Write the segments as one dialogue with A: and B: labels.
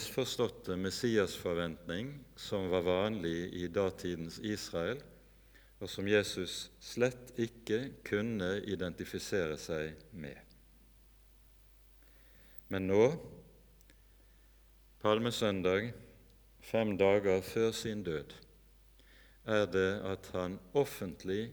A: misforståtte messiasforventning som var vanlig i datidens Israel, og som Jesus slett ikke kunne identifisere seg med. Men nå, palmesøndag, fem dager før sin død, er det at han offentlig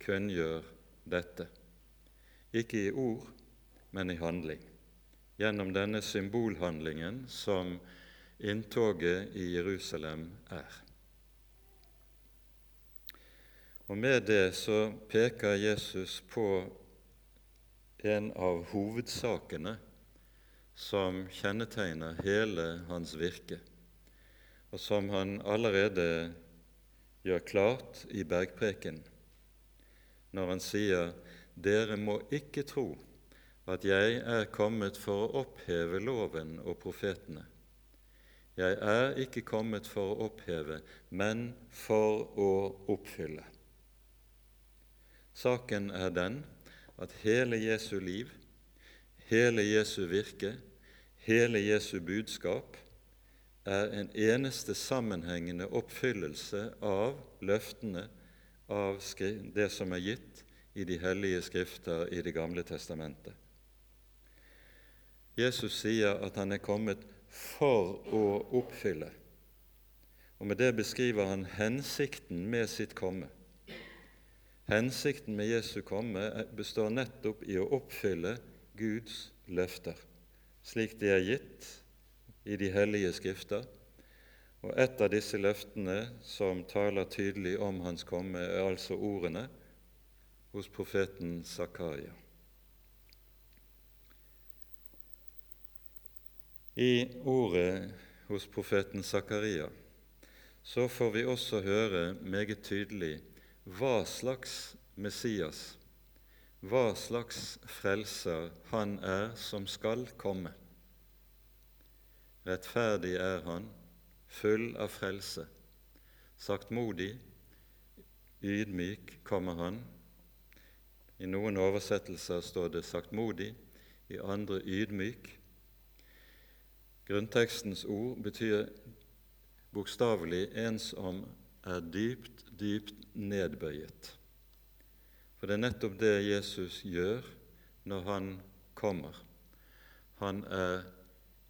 A: kunngjør dette, ikke i ord, men i handling, gjennom denne symbolhandlingen som inntoget i Jerusalem er. Og Med det så peker Jesus på en av hovedsakene som kjennetegner hele hans virke, og som han allerede gjør klart i bergpreken når han sier dere må ikke tro at jeg er kommet for å oppheve loven og profetene. Jeg er ikke kommet for å oppheve, men for å oppfylle. Saken er den at hele Jesu liv, hele Jesu virke, hele Jesu budskap er en eneste sammenhengende oppfyllelse av løftene av det som er gitt i de hellige skrifter i Det gamle testamentet. Jesus sier at han er kommet for å oppfylle, og med det beskriver han hensikten med sitt komme. Hensikten med Jesu komme består nettopp i å oppfylle Guds løfter, slik de er gitt i de hellige skrifter. Og Et av disse løftene som taler tydelig om hans komme, er altså ordene hos profeten Zakaria. I ordet hos profeten Zakaria så får vi også høre meget tydelig hva slags Messias, hva slags frelser han er som skal komme. Rettferdig er han, full av frelse. Saktmodig, ydmyk kommer han. I noen oversettelser står det saktmodig, i andre ydmyk. Grunntekstens ord betyr bokstavelig en som er dypt, dypt nedbøyet. For det er nettopp det Jesus gjør når han kommer. Han er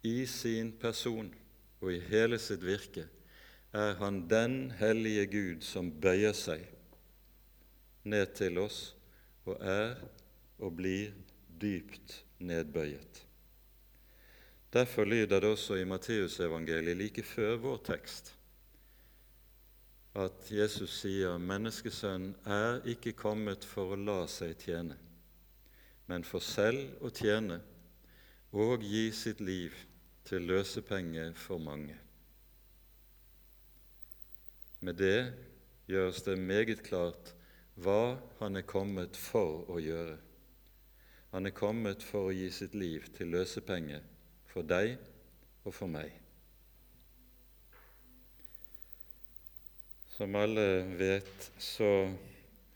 A: i sin person og i hele sitt virke er han den hellige Gud som bøyer seg ned til oss og er og blir dypt nedbøyet. Derfor lyder det også i Matteusevangeliet like før vår tekst at Jesus sier menneskesønnen er ikke kommet for å la seg tjene, men for selv å tjene og gi sitt liv til løsepenge for mange. Med det gjøres det meget klart hva han er kommet for å gjøre. Han er kommet for å gi sitt liv til løsepenge for deg og for meg. Som alle vet, så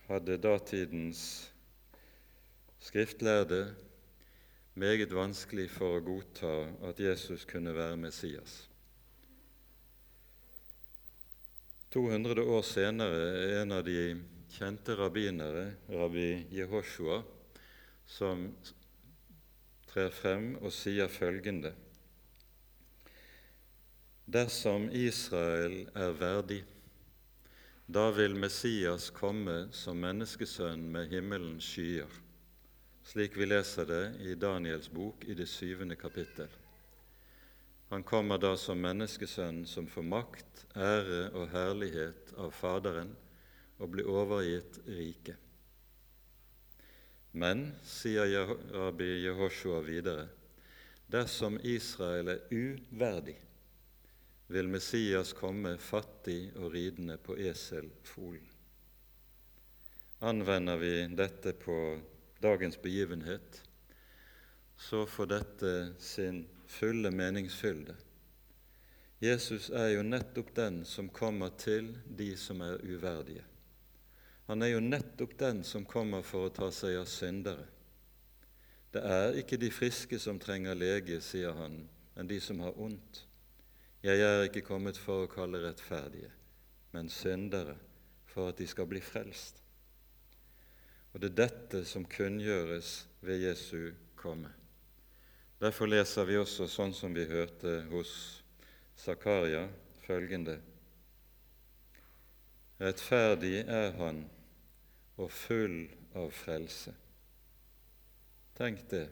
A: hadde datidens skriftlærde meget vanskelig for å godta at Jesus kunne være Messias. 200 år senere er en av de kjente rabbinere, rabbi Jehoshua, som trer frem og sier følgende Dersom Israel er verdig, da vil Messias komme som menneskesønn med himmelens skyer slik vi leser det i Daniels bok i det syvende kapittel. Han kommer da som menneskesønn som får makt, ære og herlighet av Faderen og blir overgitt riket. Men, sier rabbi Jehoshua videre, dersom Israel er uverdig, vil Messias komme fattig og ridende på eselfolen. Anvender vi dette på dagens begivenhet, så får dette sin fulle meningsfylde. Jesus er jo nettopp den som kommer til de som er uverdige. Han er jo nettopp den som kommer for å ta seg av syndere. Det er ikke de friske som trenger lege, sier han, men de som har ondt. Jeg er ikke kommet for å kalle rettferdige, men syndere, for at de skal bli frelst. Og det er dette som kunngjøres ved Jesu komme. Derfor leser vi også, sånn som vi hørte hos Zakaria, følgende Rettferdig er han og full av frelse. Tenk det.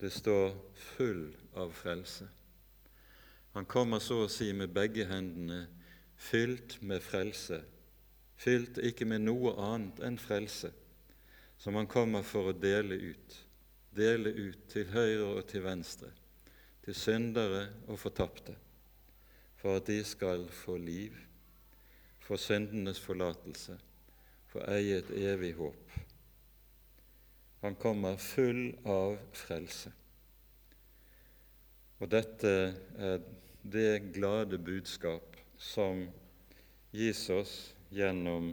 A: Det står 'full av frelse'. Han kommer så å si med begge hendene fylt med frelse, fylt ikke med noe annet enn frelse, som han kommer for å dele ut, dele ut til høyre og til venstre, til syndere og fortapte, for at de skal få liv, få syndenes forlatelse, få eie et evig håp. Han kommer full av frelse. Og dette er det glade budskap som gis oss gjennom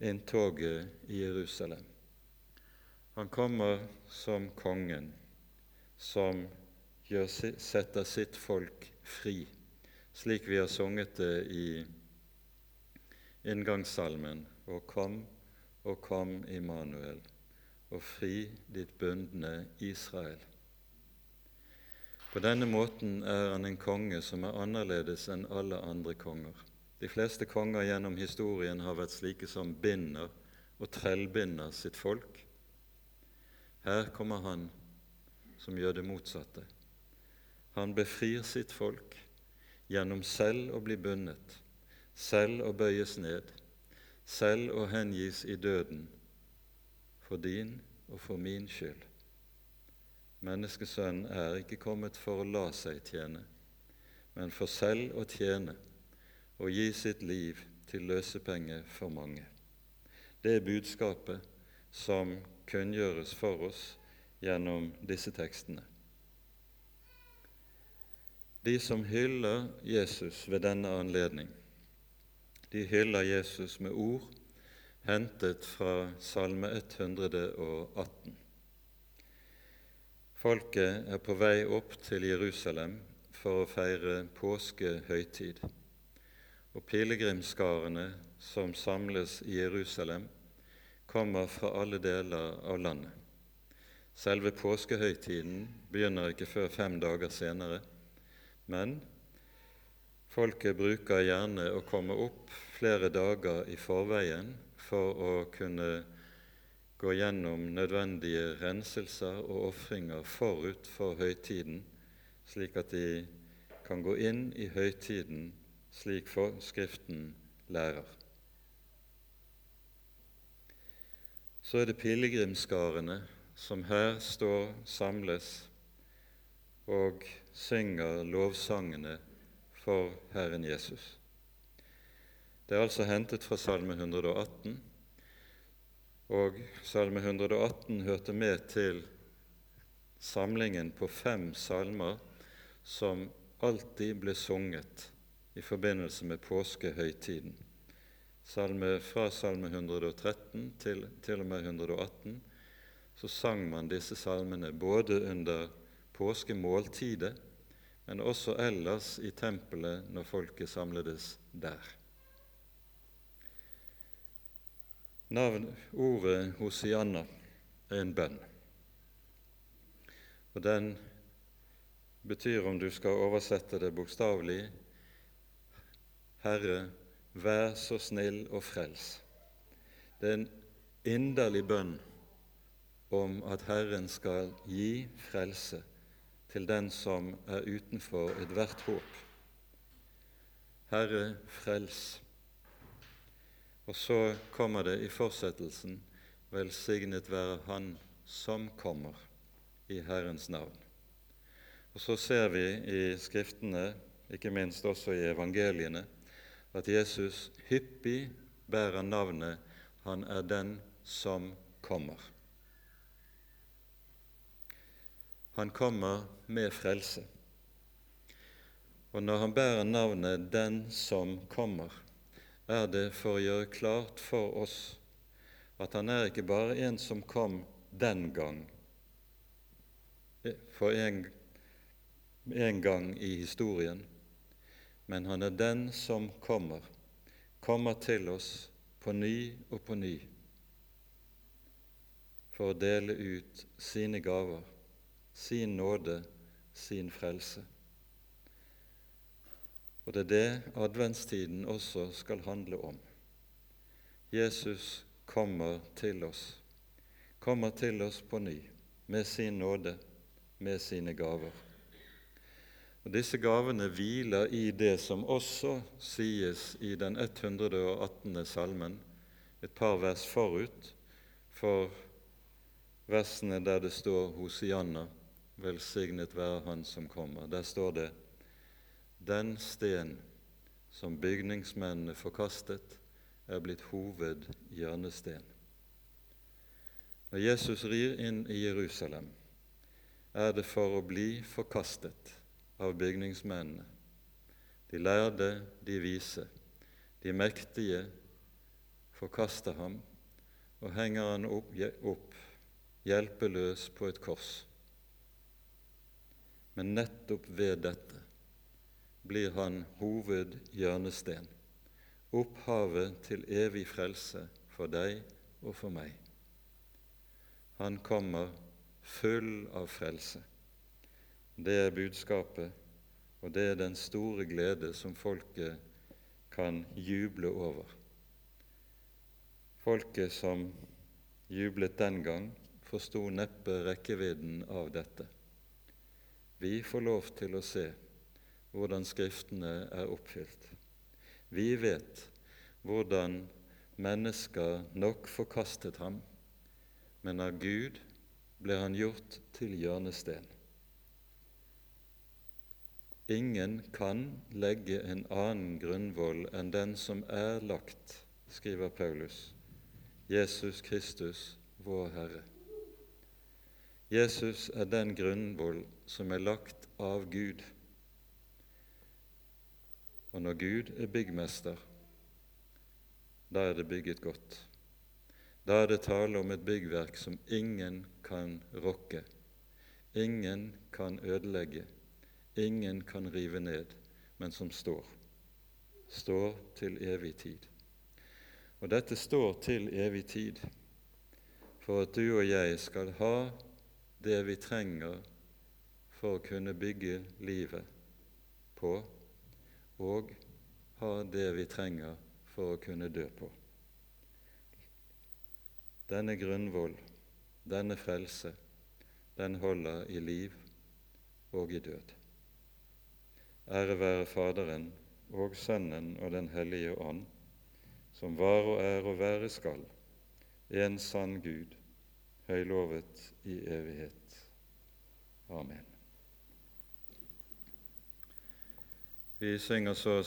A: inntoget i Jerusalem. Han kommer som kongen som gjør, setter sitt folk fri, slik vi har sunget det i inngangssalmen, og kom og kom, Immanuel, og fri ditt bundne Israel. På denne måten er han en konge som er annerledes enn alle andre konger. De fleste konger gjennom historien har vært slike som binder og trellbinder sitt folk. Her kommer han som gjør det motsatte. Han befrir sitt folk gjennom selv å bli bundet, selv å bøyes ned, selv å hengis i døden for din og for min skyld. Menneskesønnen er ikke kommet for å la seg tjene, men for selv å tjene og gi sitt liv til løsepenge for mange. Det er budskapet som kunngjøres for oss gjennom disse tekstene. De som hyller Jesus ved denne anledning, de hyller Jesus med ord hentet fra Salme 118. Folket er på vei opp til Jerusalem for å feire påskehøytid. Og pilegrimsskarene som samles i Jerusalem, kommer fra alle deler av landet. Selve påskehøytiden begynner ikke før fem dager senere, men Folket bruker gjerne å komme opp flere dager i forveien for å kunne gå gjennom nødvendige renselser og ofringer forut for høytiden, slik at de kan gå inn i høytiden slik Skriften lærer. Så er det pilegrimsskarene som her står samles og synger lovsangene for Herren Jesus. Det er altså hentet fra Salme 118, og Salme 118 hørte med til samlingen på fem salmer som alltid ble sunget i forbindelse med påskehøytiden. Salme, fra Salme 113 til, til og med 118 så sang man disse salmene både under påskemåltidet men også ellers i tempelet når folket samledes der. Navn, ordet Hosianna er en bønn. Og den betyr, om du skal oversette det bokstavelig, Herre, vær så snill og frels. Det er en inderlig bønn om at Herren skal gi frelse til den som er utenfor ethvert håp. Herre, frels. Og så kommer det i fortsettelsen Velsignet være Han som kommer, i Herrens navn. Og så ser vi i Skriftene, ikke minst også i evangeliene, at Jesus hyppig bærer navnet 'Han er den som kommer'. Han kommer med frelse. Og når han bærer navnet 'Den som kommer', er det for å gjøre klart for oss at han er ikke bare en som kom den gang, for en, en gang i historien, men han er den som kommer, kommer til oss på ny og på ny for å dele ut sine gaver, sin nåde, sin frelse. Og det er det adventstiden også skal handle om. Jesus kommer til oss, kommer til oss på ny med sin nåde, med sine gaver. Og Disse gavene hviler i det som også sies i den 118. salmen, et par vers forut for versene der det står Hosianna, velsignet være Han som kommer. Der står det Den sten som bygningsmennene forkastet, er blitt hovedhjørnesten. Når Jesus rir inn i Jerusalem, er det for å bli forkastet av bygningsmennene. De lærde, de vise, de mektige forkaster ham og henger han opp, opp hjelpeløs på et kors. Men nettopp ved dette blir han hovedhjørnesten, opphavet til evig frelse for deg og for meg. Han kommer full av frelse. Det er budskapet, og det er den store glede som folket kan juble over. Folket som jublet den gang, forsto neppe rekkevidden av dette. Vi får lov til å se hvordan Skriftene er oppfylt. Vi vet hvordan mennesker nok forkastet ham, men av Gud ble han gjort til hjørnesten. Ingen kan legge en annen grunnvoll enn den som er lagt, skriver Paulus, Jesus Kristus, vår Herre. Jesus er den grunnvoll som er lagt av Gud. Og når Gud er byggmester, da er det bygget godt. Da er det tale om et byggverk som ingen kan rokke, ingen kan ødelegge, ingen kan rive ned, men som står. Står til evig tid. Og dette står til evig tid for at du og jeg skal ha det vi trenger for å kunne bygge livet på, og ha det vi trenger for å kunne dø på. Denne grunnvoll, denne frelse, den holder i liv og i død. Ære være Faderen og Sønnen og Den hellige ånd, som var og er og være skal, en sann Gud, høylovet i evighet. Amen. Vi synger så